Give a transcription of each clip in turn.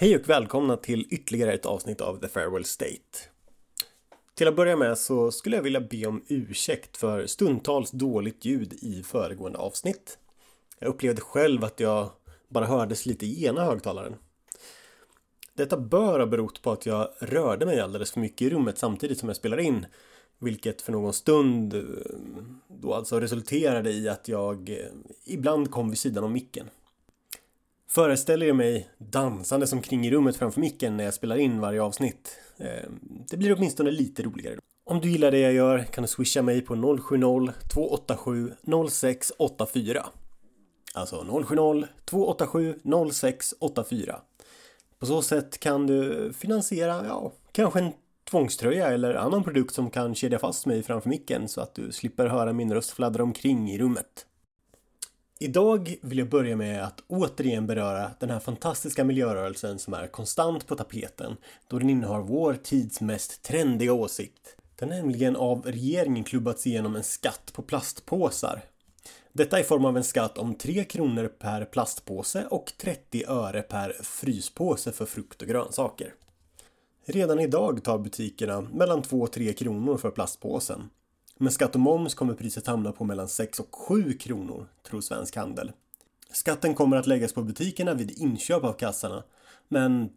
Hej och välkomna till ytterligare ett avsnitt av The Farewell State. Till att börja med så skulle jag vilja be om ursäkt för stundtals dåligt ljud i föregående avsnitt. Jag upplevde själv att jag bara hördes lite i ena högtalaren. Detta bör ha berott på att jag rörde mig alldeles för mycket i rummet samtidigt som jag spelade in. Vilket för någon stund eh, då alltså resulterade i att jag eh, ibland kom vid sidan om micken. Föreställer jag mig dansande som kring i rummet framför micken när jag spelar in varje avsnitt. Ehm, det blir åtminstone lite roligare. Om du gillar det jag gör kan du swisha mig på 070-287 0684. Alltså 070-287 0684. På så sätt kan du finansiera, ja, kanske en tvångströja eller annan produkt som kan kedja fast mig framför micken så att du slipper höra min röst fladdra omkring i rummet. Idag vill jag börja med att återigen beröra den här fantastiska miljörörelsen som är konstant på tapeten då den innehar vår tids mest trendiga åsikt. Den har nämligen av regeringen klubbats igenom en skatt på plastpåsar. Detta i form av en skatt om 3 kronor per plastpåse och 30 öre per fryspåse för frukt och grönsaker. Redan idag tar butikerna mellan 2 och 3 kronor för plastpåsen. Med skatt och moms kommer priset hamna på mellan 6 och 7 kronor, tror Svensk Handel. Skatten kommer att läggas på butikerna vid inköp av kassarna, men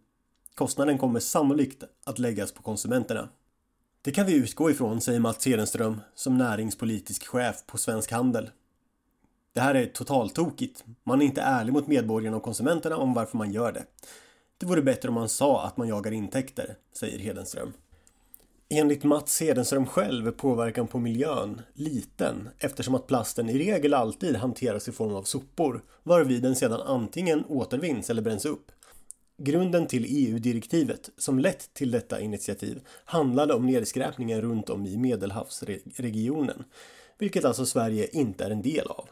kostnaden kommer sannolikt att läggas på konsumenterna. Det kan vi utgå ifrån, säger Mats Hedenström som näringspolitisk chef på Svensk Handel. Det här är totaltokigt. Man är inte ärlig mot medborgarna och konsumenterna om varför man gör det. Det vore bättre om man sa att man jagar intäkter, säger Hedenström. Enligt Mats Hedenström själv är påverkan på miljön liten eftersom att plasten i regel alltid hanteras i form av sopor varvid den sedan antingen återvinns eller bränns upp. Grunden till EU-direktivet som lett till detta initiativ handlade om nedskräpningen runt om i Medelhavsregionen, vilket alltså Sverige inte är en del av.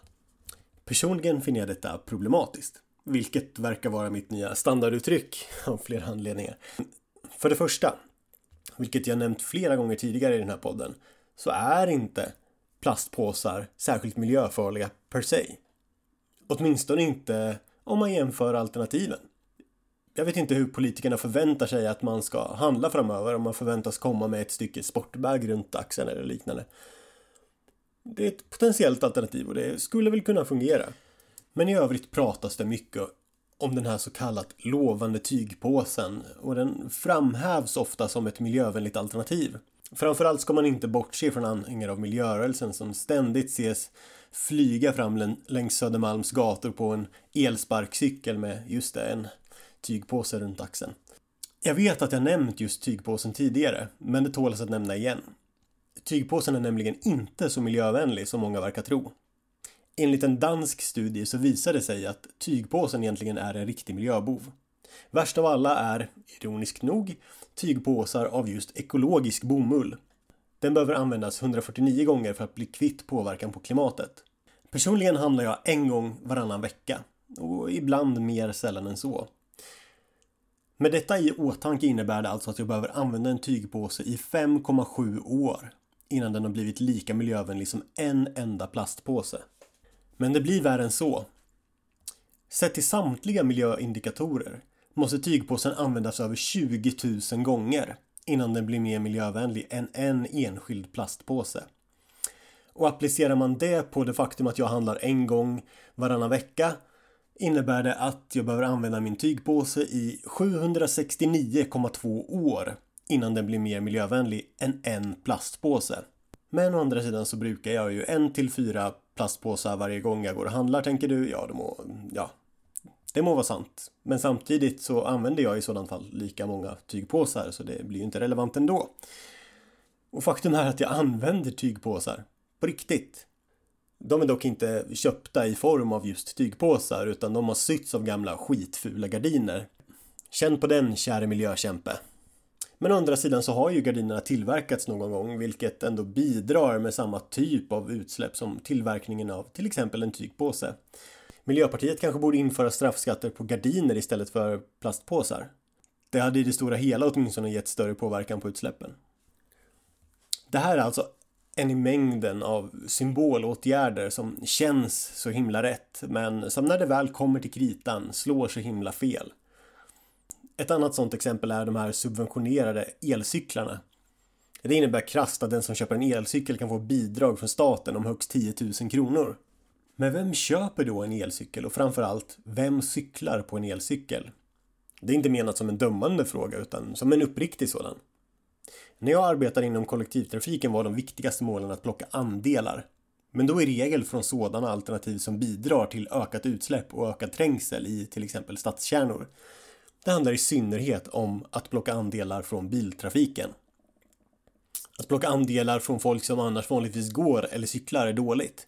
Personligen finner jag detta problematiskt, vilket verkar vara mitt nya standarduttryck av flera anledningar. För det första, vilket jag nämnt flera gånger tidigare i den här podden, så är inte plastpåsar särskilt miljöfarliga per se. Åtminstone inte om man jämför alternativen. Jag vet inte hur politikerna förväntar sig att man ska handla framöver om man förväntas komma med ett stycke sportbag runt axeln eller liknande. Det är ett potentiellt alternativ och det skulle väl kunna fungera. Men i övrigt pratas det mycket om den här så kallat lovande tygpåsen och den framhävs ofta som ett miljövänligt alternativ. Framförallt ska man inte bortse från anhängare av miljörörelsen som ständigt ses flyga fram längs Södermalms gator på en elsparkcykel med just det, en tygpåse runt axeln. Jag vet att jag nämnt just tygpåsen tidigare, men det tål att nämna igen. Tygpåsen är nämligen inte så miljövänlig som många verkar tro. Enligt en dansk studie så visar det sig att tygpåsen egentligen är en riktig miljöbov. Värst av alla är, ironiskt nog, tygpåsar av just ekologisk bomull. Den behöver användas 149 gånger för att bli kvitt påverkan på klimatet. Personligen handlar jag en gång varannan vecka och ibland mer sällan än så. Med detta i åtanke innebär det alltså att jag behöver använda en tygpåse i 5,7 år innan den har blivit lika miljövänlig som en enda plastpåse. Men det blir värre än så. Sett till samtliga miljöindikatorer måste tygpåsen användas över 20 000 gånger innan den blir mer miljövänlig än en enskild plastpåse. Och applicerar man det på det faktum att jag handlar en gång varannan vecka innebär det att jag behöver använda min tygpåse i 769,2 år innan den blir mer miljövänlig än en plastpåse. Men å andra sidan så brukar jag ju en till fyra plastpåsar varje gång jag går och handlar tänker du. Ja, det må, ja, det må vara sant. Men samtidigt så använder jag i sådant fall lika många tygpåsar så det blir ju inte relevant ändå. Och faktum är att jag använder tygpåsar. På riktigt. De är dock inte köpta i form av just tygpåsar utan de har sytts av gamla skitfula gardiner. Känn på den, käre miljökämpe. Men å andra sidan så har ju gardinerna tillverkats någon gång vilket ändå bidrar med samma typ av utsläpp som tillverkningen av till exempel en tygpåse. Miljöpartiet kanske borde införa straffskatter på gardiner istället för plastpåsar. Det hade i det stora hela åtminstone gett större påverkan på utsläppen. Det här är alltså en i mängden av symbolåtgärder som känns så himla rätt men som när det väl kommer till kritan slår så himla fel. Ett annat sådant exempel är de här subventionerade elcyklarna. Det innebär krasst att den som köper en elcykel kan få bidrag från staten om högst 10 000 kronor. Men vem köper då en elcykel och framförallt, vem cyklar på en elcykel? Det är inte menat som en dömande fråga utan som en uppriktig sådan. När jag arbetade inom kollektivtrafiken var de viktigaste målen att plocka andelar. Men då i regel från sådana alternativ som bidrar till ökat utsläpp och ökad trängsel i till exempel stadskärnor. Det handlar i synnerhet om att plocka andelar från biltrafiken. Att plocka andelar från folk som annars vanligtvis går eller cyklar är dåligt.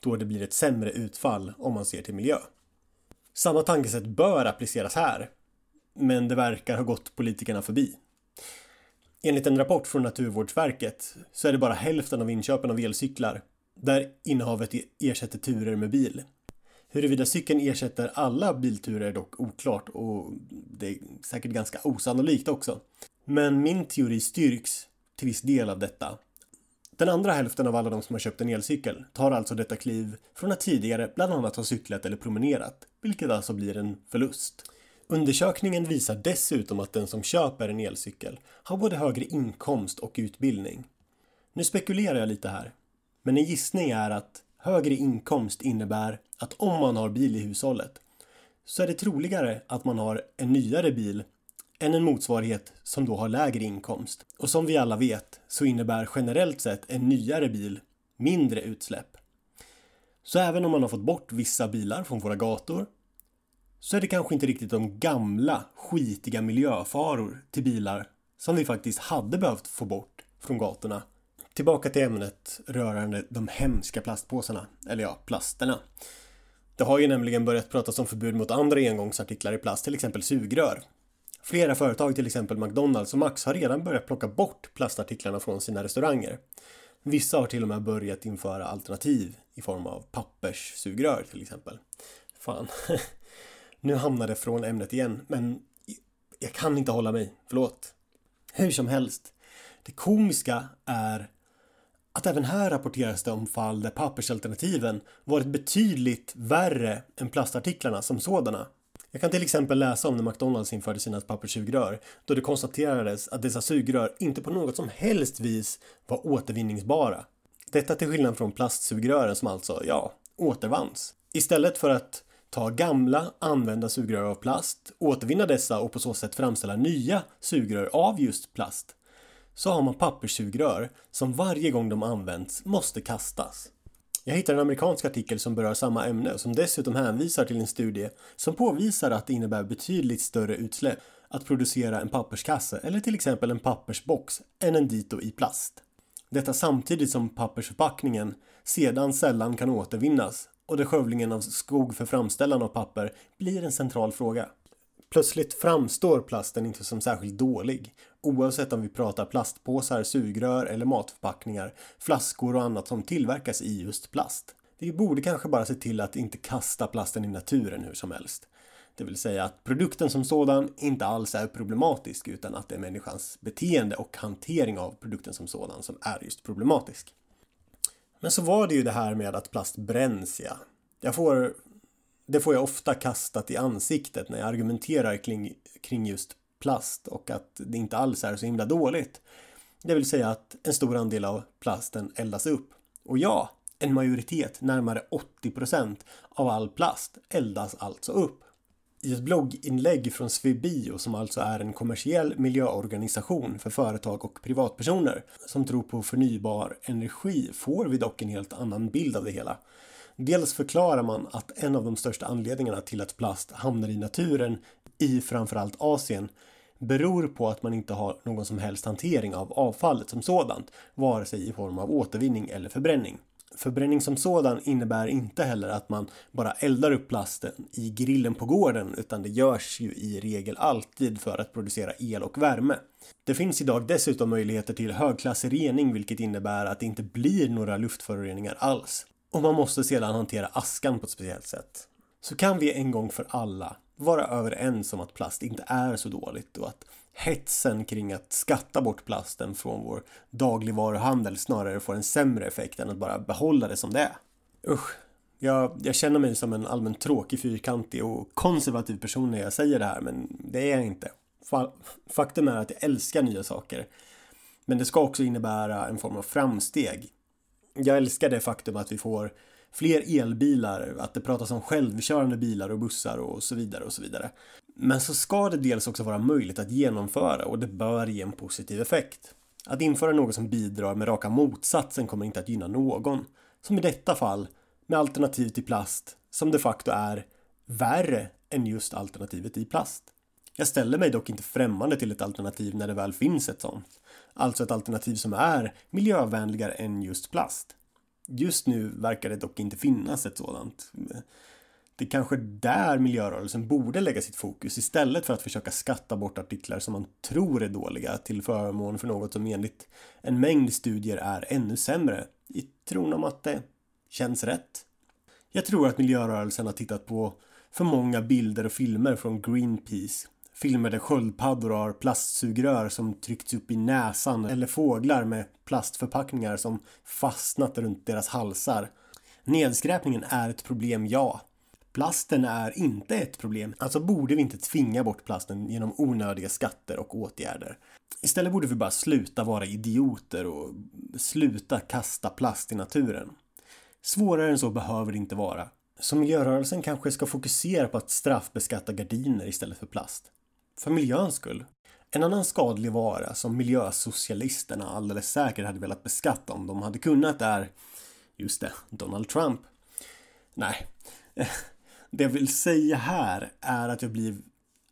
Då det blir ett sämre utfall om man ser till miljö. Samma tankesätt bör appliceras här. Men det verkar ha gått politikerna förbi. Enligt en rapport från Naturvårdsverket så är det bara hälften av inköpen av elcyklar där innehavet ersätter turer med bil. Huruvida cykeln ersätter alla bilturer är dock oklart och det är säkert ganska osannolikt också. Men min teori styrks till viss del av detta. Den andra hälften av alla de som har köpt en elcykel tar alltså detta kliv från att tidigare bland annat ha cyklat eller promenerat, vilket alltså blir en förlust. Undersökningen visar dessutom att den som köper en elcykel har både högre inkomst och utbildning. Nu spekulerar jag lite här, men en gissning är att högre inkomst innebär att om man har bil i hushållet så är det troligare att man har en nyare bil än en motsvarighet som då har lägre inkomst. Och som vi alla vet så innebär generellt sett en nyare bil mindre utsläpp. Så även om man har fått bort vissa bilar från våra gator så är det kanske inte riktigt de gamla skitiga miljöfaror till bilar som vi faktiskt hade behövt få bort från gatorna. Tillbaka till ämnet rörande de hemska plastpåsarna, eller ja, plasterna. Det har ju nämligen börjat pratas om förbud mot andra engångsartiklar i plast, till exempel sugrör. Flera företag, till exempel McDonalds och Max, har redan börjat plocka bort plastartiklarna från sina restauranger. Vissa har till och med börjat införa alternativ i form av papperssugrör till exempel. Fan. Nu hamnade från ämnet igen, men jag kan inte hålla mig. Förlåt. Hur som helst. Det komiska är att även här rapporteras det om fall där pappersalternativen varit betydligt värre än plastartiklarna som sådana. Jag kan till exempel läsa om när McDonalds införde sina papperssugrör då det konstaterades att dessa sugrör inte på något som helst vis var återvinningsbara. Detta till skillnad från plastsugrören som alltså, ja, återvanns. Istället för att ta gamla använda sugrör av plast, återvinna dessa och på så sätt framställa nya sugrör av just plast så har man papperssugrör som varje gång de används måste kastas. Jag hittar en amerikansk artikel som berör samma ämne och som dessutom hänvisar till en studie som påvisar att det innebär betydligt större utsläpp att producera en papperskasse eller till exempel en pappersbox än en dito i plast. Detta samtidigt som pappersförpackningen sedan sällan kan återvinnas och där skövlingen av skog för framställan av papper blir en central fråga. Plötsligt framstår plasten inte som särskilt dålig, oavsett om vi pratar plastpåsar, sugrör eller matförpackningar, flaskor och annat som tillverkas i just plast. Vi borde kanske bara se till att inte kasta plasten i naturen hur som helst. Det vill säga att produkten som sådan inte alls är problematisk utan att det är människans beteende och hantering av produkten som sådan som är just problematisk. Men så var det ju det här med att plast bränns ja. Jag får det får jag ofta kastat i ansiktet när jag argumenterar kring, kring just plast och att det inte alls är så himla dåligt. Det vill säga att en stor andel av plasten eldas upp. Och ja, en majoritet, närmare 80% av all plast eldas alltså upp. I ett blogginlägg från Svebio som alltså är en kommersiell miljöorganisation för företag och privatpersoner som tror på förnybar energi får vi dock en helt annan bild av det hela. Dels förklarar man att en av de största anledningarna till att plast hamnar i naturen i framförallt Asien beror på att man inte har någon som helst hantering av avfallet som sådant, vare sig i form av återvinning eller förbränning. Förbränning som sådan innebär inte heller att man bara eldar upp plasten i grillen på gården utan det görs ju i regel alltid för att producera el och värme. Det finns idag dessutom möjligheter till högklassig rening vilket innebär att det inte blir några luftföroreningar alls och man måste sedan hantera askan på ett speciellt sätt. Så kan vi en gång för alla vara överens om att plast inte är så dåligt och att hetsen kring att skatta bort plasten från vår dagligvaruhandel snarare får en sämre effekt än att bara behålla det som det är. Usch, jag, jag känner mig som en allmänt tråkig, fyrkantig och konservativ person när jag säger det här, men det är jag inte. Faktum är att jag älskar nya saker. Men det ska också innebära en form av framsteg. Jag älskar det faktum att vi får fler elbilar, att det pratas om självkörande bilar och bussar och så vidare och så vidare. Men så ska det dels också vara möjligt att genomföra och det bör ge en positiv effekt. Att införa något som bidrar med raka motsatsen kommer inte att gynna någon. Som i detta fall med alternativ till plast som de facto är värre än just alternativet i plast. Jag ställer mig dock inte främmande till ett alternativ när det väl finns ett sånt. Alltså ett alternativ som är miljövänligare än just plast. Just nu verkar det dock inte finnas ett sådant. Det är kanske där miljörörelsen borde lägga sitt fokus istället för att försöka skatta bort artiklar som man tror är dåliga till förmån för något som enligt en mängd studier är ännu sämre i tron om att det känns rätt. Jag tror att miljörörelsen har tittat på för många bilder och filmer från Greenpeace. Filmer där sköldpaddor har plastsugrör som tryckts upp i näsan eller fåglar med plastförpackningar som fastnat runt deras halsar. Nedskräpningen är ett problem, ja. Plasten är inte ett problem, alltså borde vi inte tvinga bort plasten genom onödiga skatter och åtgärder. Istället borde vi bara sluta vara idioter och sluta kasta plast i naturen. Svårare än så behöver det inte vara. Så miljörörelsen kanske ska fokusera på att straffbeskatta gardiner istället för plast. För miljöns skull. En annan skadlig vara som miljösocialisterna alldeles säkert hade velat beskatta om de hade kunnat är, just det, Donald Trump. Nej, det jag vill säga här är att jag blir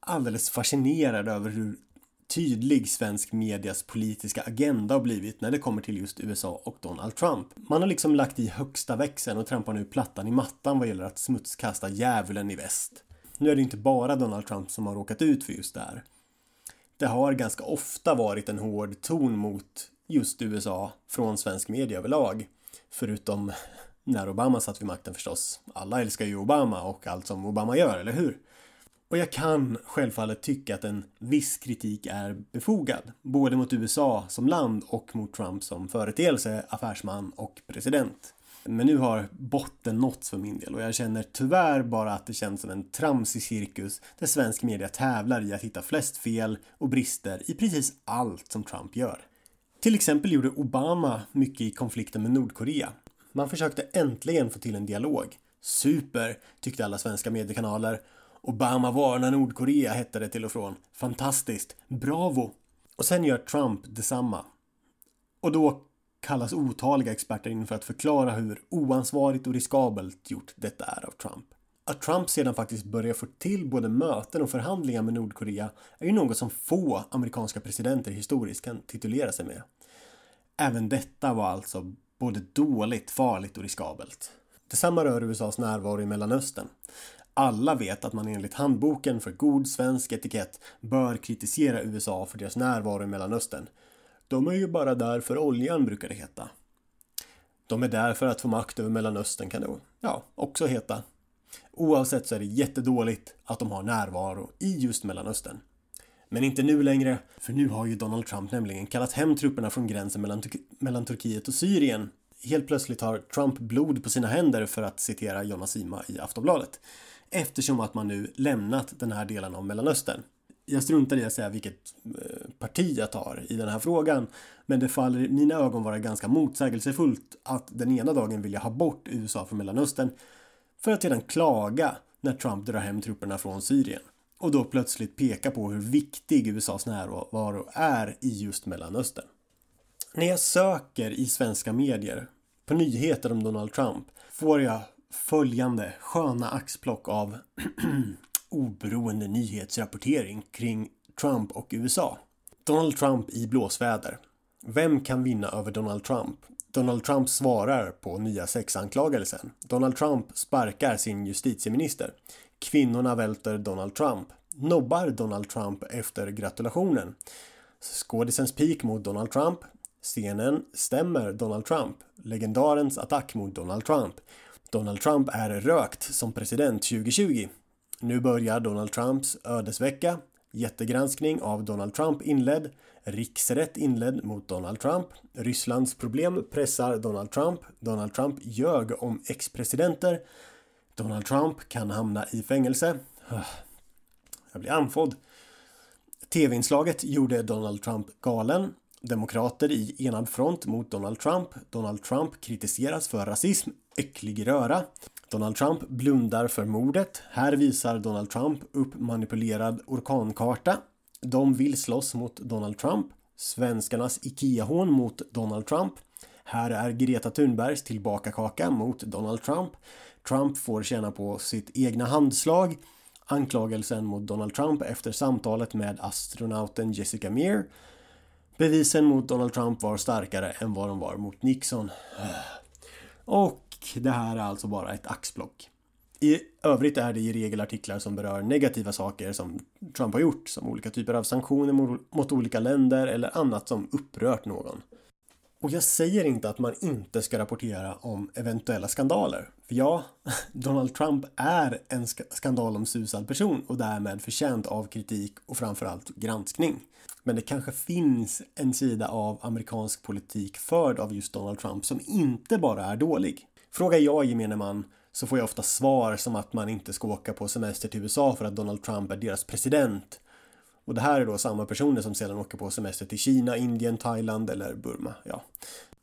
alldeles fascinerad över hur tydlig svensk medias politiska agenda har blivit när det kommer till just USA och Donald Trump. Man har liksom lagt i högsta växeln och trampar nu plattan i mattan vad gäller att smutskasta djävulen i väst. Nu är det inte bara Donald Trump som har råkat ut för just det här. Det har ganska ofta varit en hård ton mot just USA från svensk media överlag. Förutom när Obama satt vid makten förstås. Alla älskar ju Obama och allt som Obama gör, eller hur? Och jag kan självfallet tycka att en viss kritik är befogad, både mot USA som land och mot Trump som företeelse, affärsman och president. Men nu har botten nåtts för min del och jag känner tyvärr bara att det känns som en tramsig cirkus där svensk media tävlar i att hitta flest fel och brister i precis allt som Trump gör. Till exempel gjorde Obama mycket i konflikten med Nordkorea. Man försökte äntligen få till en dialog. Super, tyckte alla svenska mediekanaler Obama varnar Nordkorea hette det till och från. Fantastiskt. Bravo! Och sen gör Trump detsamma. Och då kallas otaliga experter in för att förklara hur oansvarigt och riskabelt gjort detta är av Trump. Att Trump sedan faktiskt börjar få till både möten och förhandlingar med Nordkorea är ju något som få amerikanska presidenter historiskt kan titulera sig med. Även detta var alltså både dåligt, farligt och riskabelt. Detsamma rör USAs närvaro i Mellanöstern. Alla vet att man enligt handboken för god svensk etikett bör kritisera USA för deras närvaro i Mellanöstern. De är ju bara där för oljan, brukar det heta. De är där för att få makt över Mellanöstern kan det ja, också heta. Oavsett så är det jättedåligt att de har närvaro i just Mellanöstern. Men inte nu längre, för nu har ju Donald Trump nämligen kallat hem trupperna från gränsen mellan, mellan Turkiet och Syrien. Helt plötsligt har Trump blod på sina händer för att citera Jonas Sima i Aftonbladet eftersom att man nu lämnat den här delen av Mellanöstern. Jag struntar i att säga vilket eh, parti jag tar i den här frågan, men det faller i mina ögon vara ganska motsägelsefullt att den ena dagen vilja ha bort USA från Mellanöstern för att sedan klaga när Trump drar hem trupperna från Syrien och då plötsligt peka på hur viktig USAs närvaro är i just Mellanöstern. När jag söker i svenska medier på nyheter om Donald Trump får jag följande sköna axplock av oberoende nyhetsrapportering kring Trump och USA. Donald Trump i blåsväder. Vem kan vinna över Donald Trump? Donald Trump svarar på nya sexanklagelsen. Donald Trump sparkar sin justitieminister. Kvinnorna välter Donald Trump. Nobbar Donald Trump efter gratulationen. Skådisens pik mot Donald Trump. Scenen stämmer Donald Trump. Legendarens attack mot Donald Trump. Donald Trump är rökt som president 2020. Nu börjar Donald Trumps ödesvecka. Jättegranskning av Donald Trump inledd. Riksrätt inledd mot Donald Trump. Rysslands problem pressar Donald Trump. Donald Trump ljög om ex-presidenter. Donald Trump kan hamna i fängelse. Jag blir andfådd. TV-inslaget gjorde Donald Trump galen. Demokrater i enad front mot Donald Trump. Donald Trump kritiseras för rasism, äcklig röra. Donald Trump blundar för mordet. Här visar Donald Trump upp manipulerad orkankarta. De vill slåss mot Donald Trump. Svenskarnas IKEA-hån mot Donald Trump. Här är Greta Thunbergs tillbakakaka mot Donald Trump. Trump får känna på sitt egna handslag. Anklagelsen mot Donald Trump efter samtalet med astronauten Jessica Meir. Bevisen mot Donald Trump var starkare än vad de var mot Nixon. Och det här är alltså bara ett axplock. I övrigt är det i regel artiklar som berör negativa saker som Trump har gjort, som olika typer av sanktioner mot olika länder eller annat som upprört någon. Och jag säger inte att man inte ska rapportera om eventuella skandaler. För ja, Donald Trump är en skandalomsusad person och därmed förtjänt av kritik och framförallt granskning. Men det kanske finns en sida av amerikansk politik förd av just Donald Trump som inte bara är dålig. Frågar jag gemene man så får jag ofta svar som att man inte ska åka på semester till USA för att Donald Trump är deras president. Och det här är då samma personer som sedan åker på semester till Kina, Indien, Thailand eller Burma. Ja.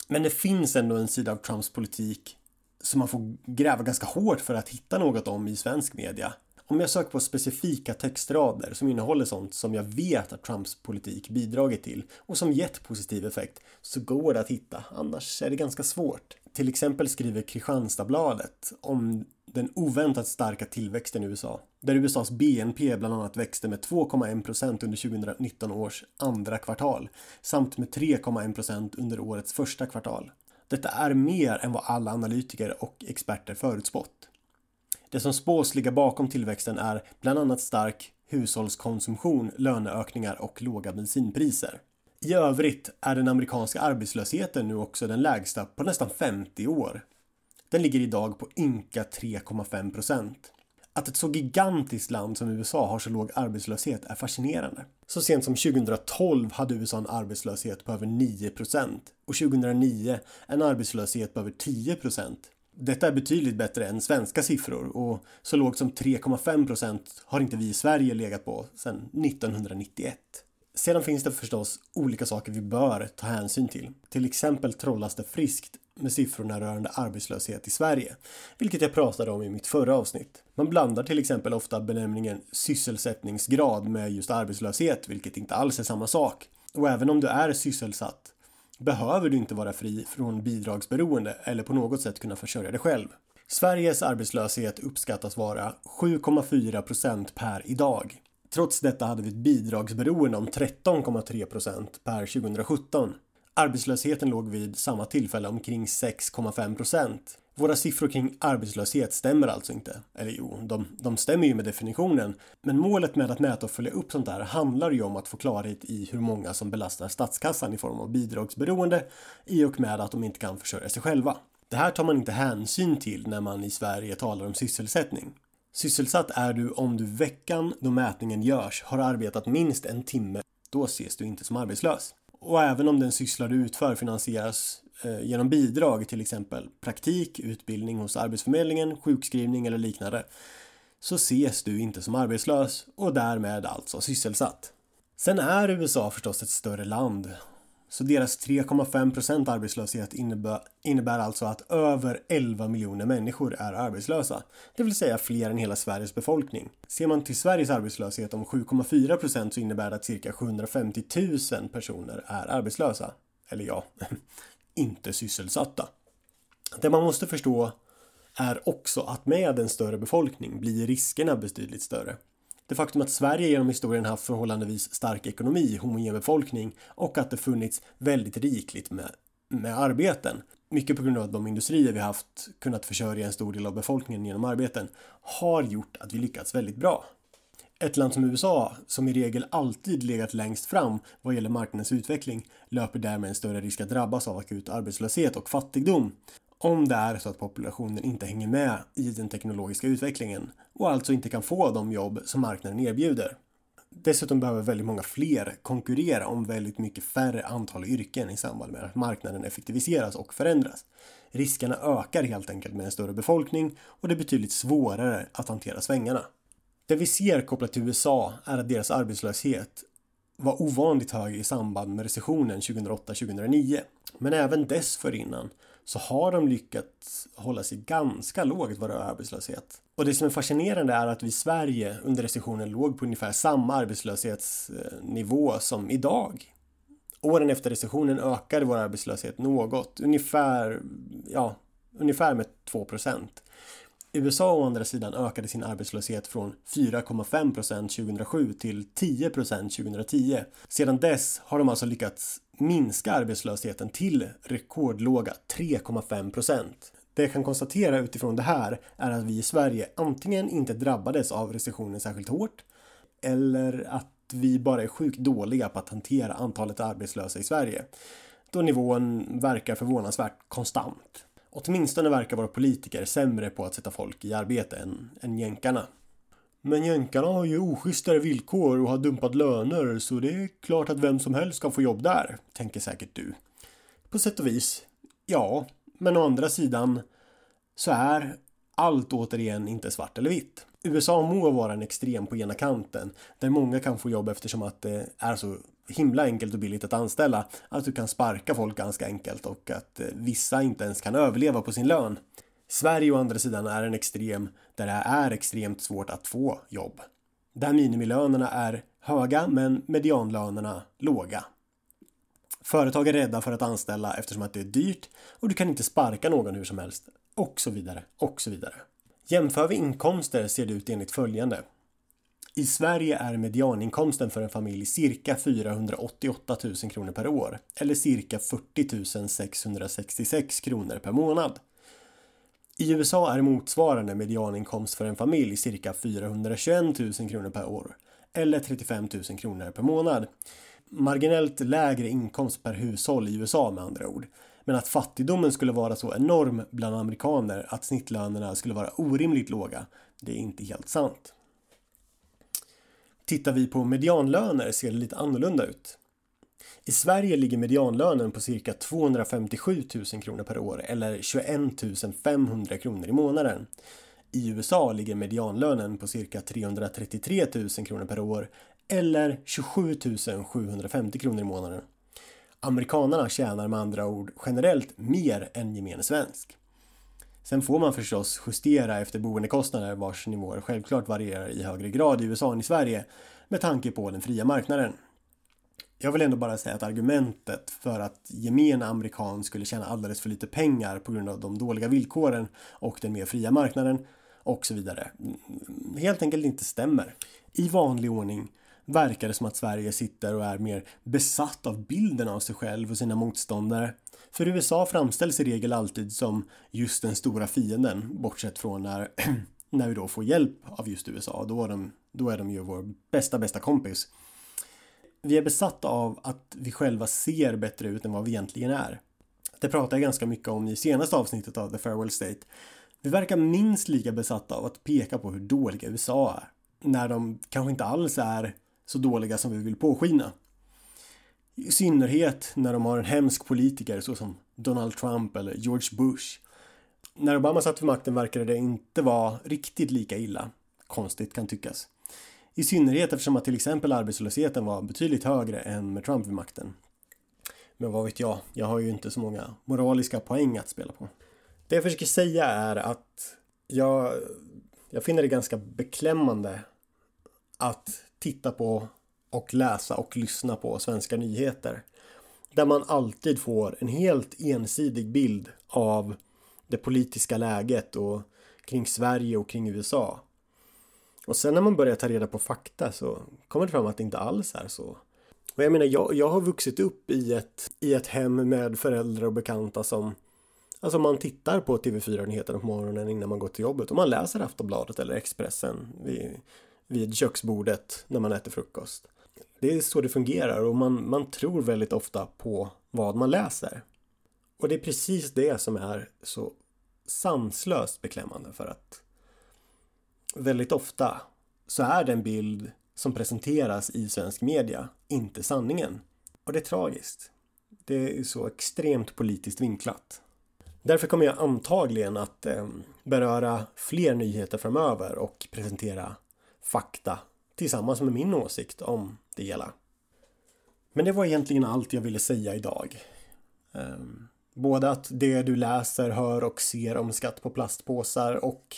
Men det finns ändå en sida av Trumps politik som man får gräva ganska hårt för att hitta något om i svensk media. Om jag söker på specifika textrader som innehåller sånt som jag vet att Trumps politik bidragit till och som gett positiv effekt så går det att hitta, annars är det ganska svårt. Till exempel skriver Kristianstadsbladet om den oväntat starka tillväxten i USA. Där USAs BNP bland annat växte med 2,1% under 2019 års andra kvartal samt med 3,1% under årets första kvartal. Detta är mer än vad alla analytiker och experter förutspått. Det som spås ligga bakom tillväxten är bland annat stark hushållskonsumtion, löneökningar och låga bensinpriser. I övrigt är den amerikanska arbetslösheten nu också den lägsta på nästan 50 år. Den ligger idag på ynka 3,5 procent. Att ett så gigantiskt land som USA har så låg arbetslöshet är fascinerande. Så sent som 2012 hade USA en arbetslöshet på över 9 procent och 2009 en arbetslöshet på över 10 procent. Detta är betydligt bättre än svenska siffror och så lågt som 3,5 procent har inte vi i Sverige legat på sedan 1991. Sedan finns det förstås olika saker vi bör ta hänsyn till. Till exempel trollas det friskt med siffrorna rörande arbetslöshet i Sverige, vilket jag pratade om i mitt förra avsnitt. Man blandar till exempel ofta benämningen sysselsättningsgrad med just arbetslöshet, vilket inte alls är samma sak. Och även om du är sysselsatt behöver du inte vara fri från bidragsberoende eller på något sätt kunna försörja dig själv. Sveriges arbetslöshet uppskattas vara 7,4 procent per idag. Trots detta hade vi ett bidragsberoende om 13,3 procent per 2017. Arbetslösheten låg vid samma tillfälle omkring 6,5 procent. Våra siffror kring arbetslöshet stämmer alltså inte. Eller jo, de, de stämmer ju med definitionen. Men målet med att mäta och följa upp sånt här handlar ju om att få klarhet i hur många som belastar statskassan i form av bidragsberoende i och med att de inte kan försörja sig själva. Det här tar man inte hänsyn till när man i Sverige talar om sysselsättning. Sysselsatt är du om du veckan då mätningen görs har arbetat minst en timme. Då ses du inte som arbetslös. Och även om den syssla du utför finansieras eh, genom bidrag, till exempel praktik, utbildning hos Arbetsförmedlingen, sjukskrivning eller liknande, så ses du inte som arbetslös och därmed alltså sysselsatt. Sen är USA förstås ett större land så deras 3,5% arbetslöshet innebär, innebär alltså att över 11 miljoner människor är arbetslösa. Det vill säga fler än hela Sveriges befolkning. Ser man till Sveriges arbetslöshet om 7,4% så innebär det att cirka 750 000 personer är arbetslösa. Eller ja, inte sysselsatta. Det man måste förstå är också att med en större befolkning blir riskerna betydligt större. Det faktum att Sverige genom historien haft förhållandevis stark ekonomi, homogen befolkning och att det funnits väldigt rikligt med, med arbeten. Mycket på grund av att de industrier vi haft kunnat försörja en stor del av befolkningen genom arbeten har gjort att vi lyckats väldigt bra. Ett land som USA, som i regel alltid legat längst fram vad gäller marknadens utveckling, löper därmed en större risk att drabbas av akut arbetslöshet och fattigdom om det är så att populationen inte hänger med i den teknologiska utvecklingen och alltså inte kan få de jobb som marknaden erbjuder. Dessutom behöver väldigt många fler konkurrera om väldigt mycket färre antal yrken i samband med att marknaden effektiviseras och förändras. Riskerna ökar helt enkelt med en större befolkning och det är betydligt svårare att hantera svängarna. Det vi ser kopplat till USA är att deras arbetslöshet var ovanligt hög i samband med recessionen 2008-2009. Men även dessförinnan så har de lyckats hålla sig ganska lågt vad rör arbetslöshet. Och det som är fascinerande är att vi i Sverige under recessionen låg på ungefär samma arbetslöshetsnivå som idag. Åren efter recessionen ökade vår arbetslöshet något, ungefär, ja, ungefär med 2% USA å andra sidan ökade sin arbetslöshet från 4,5% 2007 till 10% 2010. Sedan dess har de alltså lyckats minska arbetslösheten till rekordlåga 3,5% Det jag kan konstatera utifrån det här är att vi i Sverige antingen inte drabbades av recessionen särskilt hårt eller att vi bara är sjukt dåliga på att hantera antalet arbetslösa i Sverige. Då nivån verkar förvånansvärt konstant. Åtminstone verkar våra politiker sämre på att sätta folk i arbete än, än jänkarna. Men jänkarna har ju oschysstare villkor och har dumpat löner så det är klart att vem som helst kan få jobb där, tänker säkert du. På sätt och vis, ja, men å andra sidan så är allt återigen inte svart eller vitt. USA må vara en extrem på ena kanten där många kan få jobb eftersom att det är så himla enkelt och billigt att anställa att du kan sparka folk ganska enkelt och att eh, vissa inte ens kan överleva på sin lön. Sverige å andra sidan är en extrem där det är extremt svårt att få jobb. Där minimilönerna är höga men medianlönerna låga. Företag är rädda för att anställa eftersom att det är dyrt och du kan inte sparka någon hur som helst. Och så vidare, och så vidare. Jämför vi inkomster ser det ut enligt följande. I Sverige är medianinkomsten för en familj cirka 488 000 kronor per år eller cirka 40 666 kronor per månad. I USA är motsvarande medianinkomst för en familj cirka 421 000 kronor per år eller 35 000 kronor per månad. Marginellt lägre inkomst per hushåll i USA med andra ord. Men att fattigdomen skulle vara så enorm bland amerikaner att snittlönerna skulle vara orimligt låga, det är inte helt sant. Tittar vi på medianlöner ser det lite annorlunda ut. I Sverige ligger medianlönen på cirka 257 000 kronor per år eller 21 500 kronor i månaden. I USA ligger medianlönen på cirka 333 000 kronor per år eller 27 750 kronor i månaden. Amerikanerna tjänar med andra ord generellt mer än gemene svensk. Sen får man förstås justera efter boendekostnader vars nivåer självklart varierar i högre grad i USA än i Sverige med tanke på den fria marknaden. Jag vill ändå bara säga att argumentet för att gemene amerikan skulle tjäna alldeles för lite pengar på grund av de dåliga villkoren och den mer fria marknaden och så vidare mm, helt enkelt inte stämmer. I vanlig ordning verkar det som att Sverige sitter och är mer besatt av bilden av sig själv och sina motståndare. För USA framställs i regel alltid som just den stora fienden, bortsett från när, när vi då får hjälp av just USA. Då är, de, då är de ju vår bästa, bästa kompis. Vi är besatta av att vi själva ser bättre ut än vad vi egentligen är. Det pratade jag ganska mycket om i senaste avsnittet av The Farewell State. Vi verkar minst lika besatta av att peka på hur dåliga USA är. När de kanske inte alls är så dåliga som vi vill påskina. I synnerhet när de har en hemsk politiker såsom Donald Trump eller George Bush. När Obama satt vid makten verkade det inte vara riktigt lika illa. Konstigt kan tyckas. I synnerhet eftersom att till exempel arbetslösheten var betydligt högre än med Trump vid makten. Men vad vet jag, jag har ju inte så många moraliska poäng att spela på. Det jag försöker säga är att jag, jag finner det ganska beklämmande att titta på och läsa och lyssna på svenska nyheter. Där man alltid får en helt ensidig bild av det politiska läget och kring Sverige och kring USA. Och sen när man börjar ta reda på fakta så kommer det fram att det inte alls är så. Och jag menar, jag, jag har vuxit upp i ett, i ett hem med föräldrar och bekanta som Alltså man tittar på TV4-nyheterna på morgonen innan man går till jobbet och man läser Aftonbladet eller Expressen vid, vid köksbordet när man äter frukost. Det är så det fungerar och man, man tror väldigt ofta på vad man läser. Och det är precis det som är så sanslöst beklämmande för att väldigt ofta så är den bild som presenteras i svensk media inte sanningen. Och det är tragiskt. Det är så extremt politiskt vinklat. Därför kommer jag antagligen att eh, beröra fler nyheter framöver och presentera fakta tillsammans med min åsikt om det hela. Men det var egentligen allt jag ville säga idag. Ehm, både att det du läser, hör och ser om skatt på plastpåsar och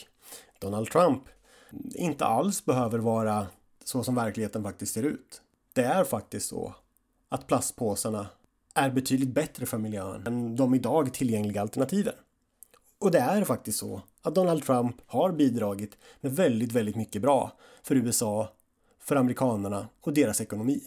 Donald Trump inte alls behöver vara så som verkligheten faktiskt ser ut. Det är faktiskt så att plastpåsarna är betydligt bättre för miljön än de idag tillgängliga alternativen. Och det är faktiskt så att Donald Trump har bidragit med väldigt, väldigt mycket bra för USA, för amerikanerna och deras ekonomi.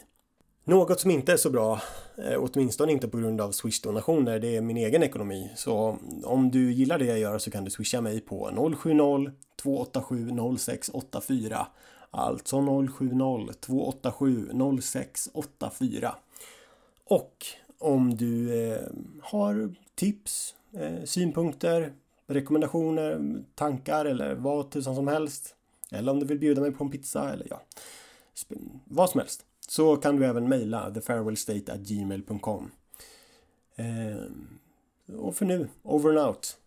Något som inte är så bra, eh, åtminstone inte på grund av Swish-donationer, det är min egen ekonomi. Så om du gillar det jag gör så kan du swisha mig på 070-287 0684. Alltså 070-287 0684. Och om du eh, har tips, eh, synpunkter, rekommendationer, tankar eller vad tusan som helst. Eller om du vill bjuda mig på en pizza eller ja, vad som helst. Så kan du även mejla thefarewellstate.gmail.com. Eh, och för nu, over and out.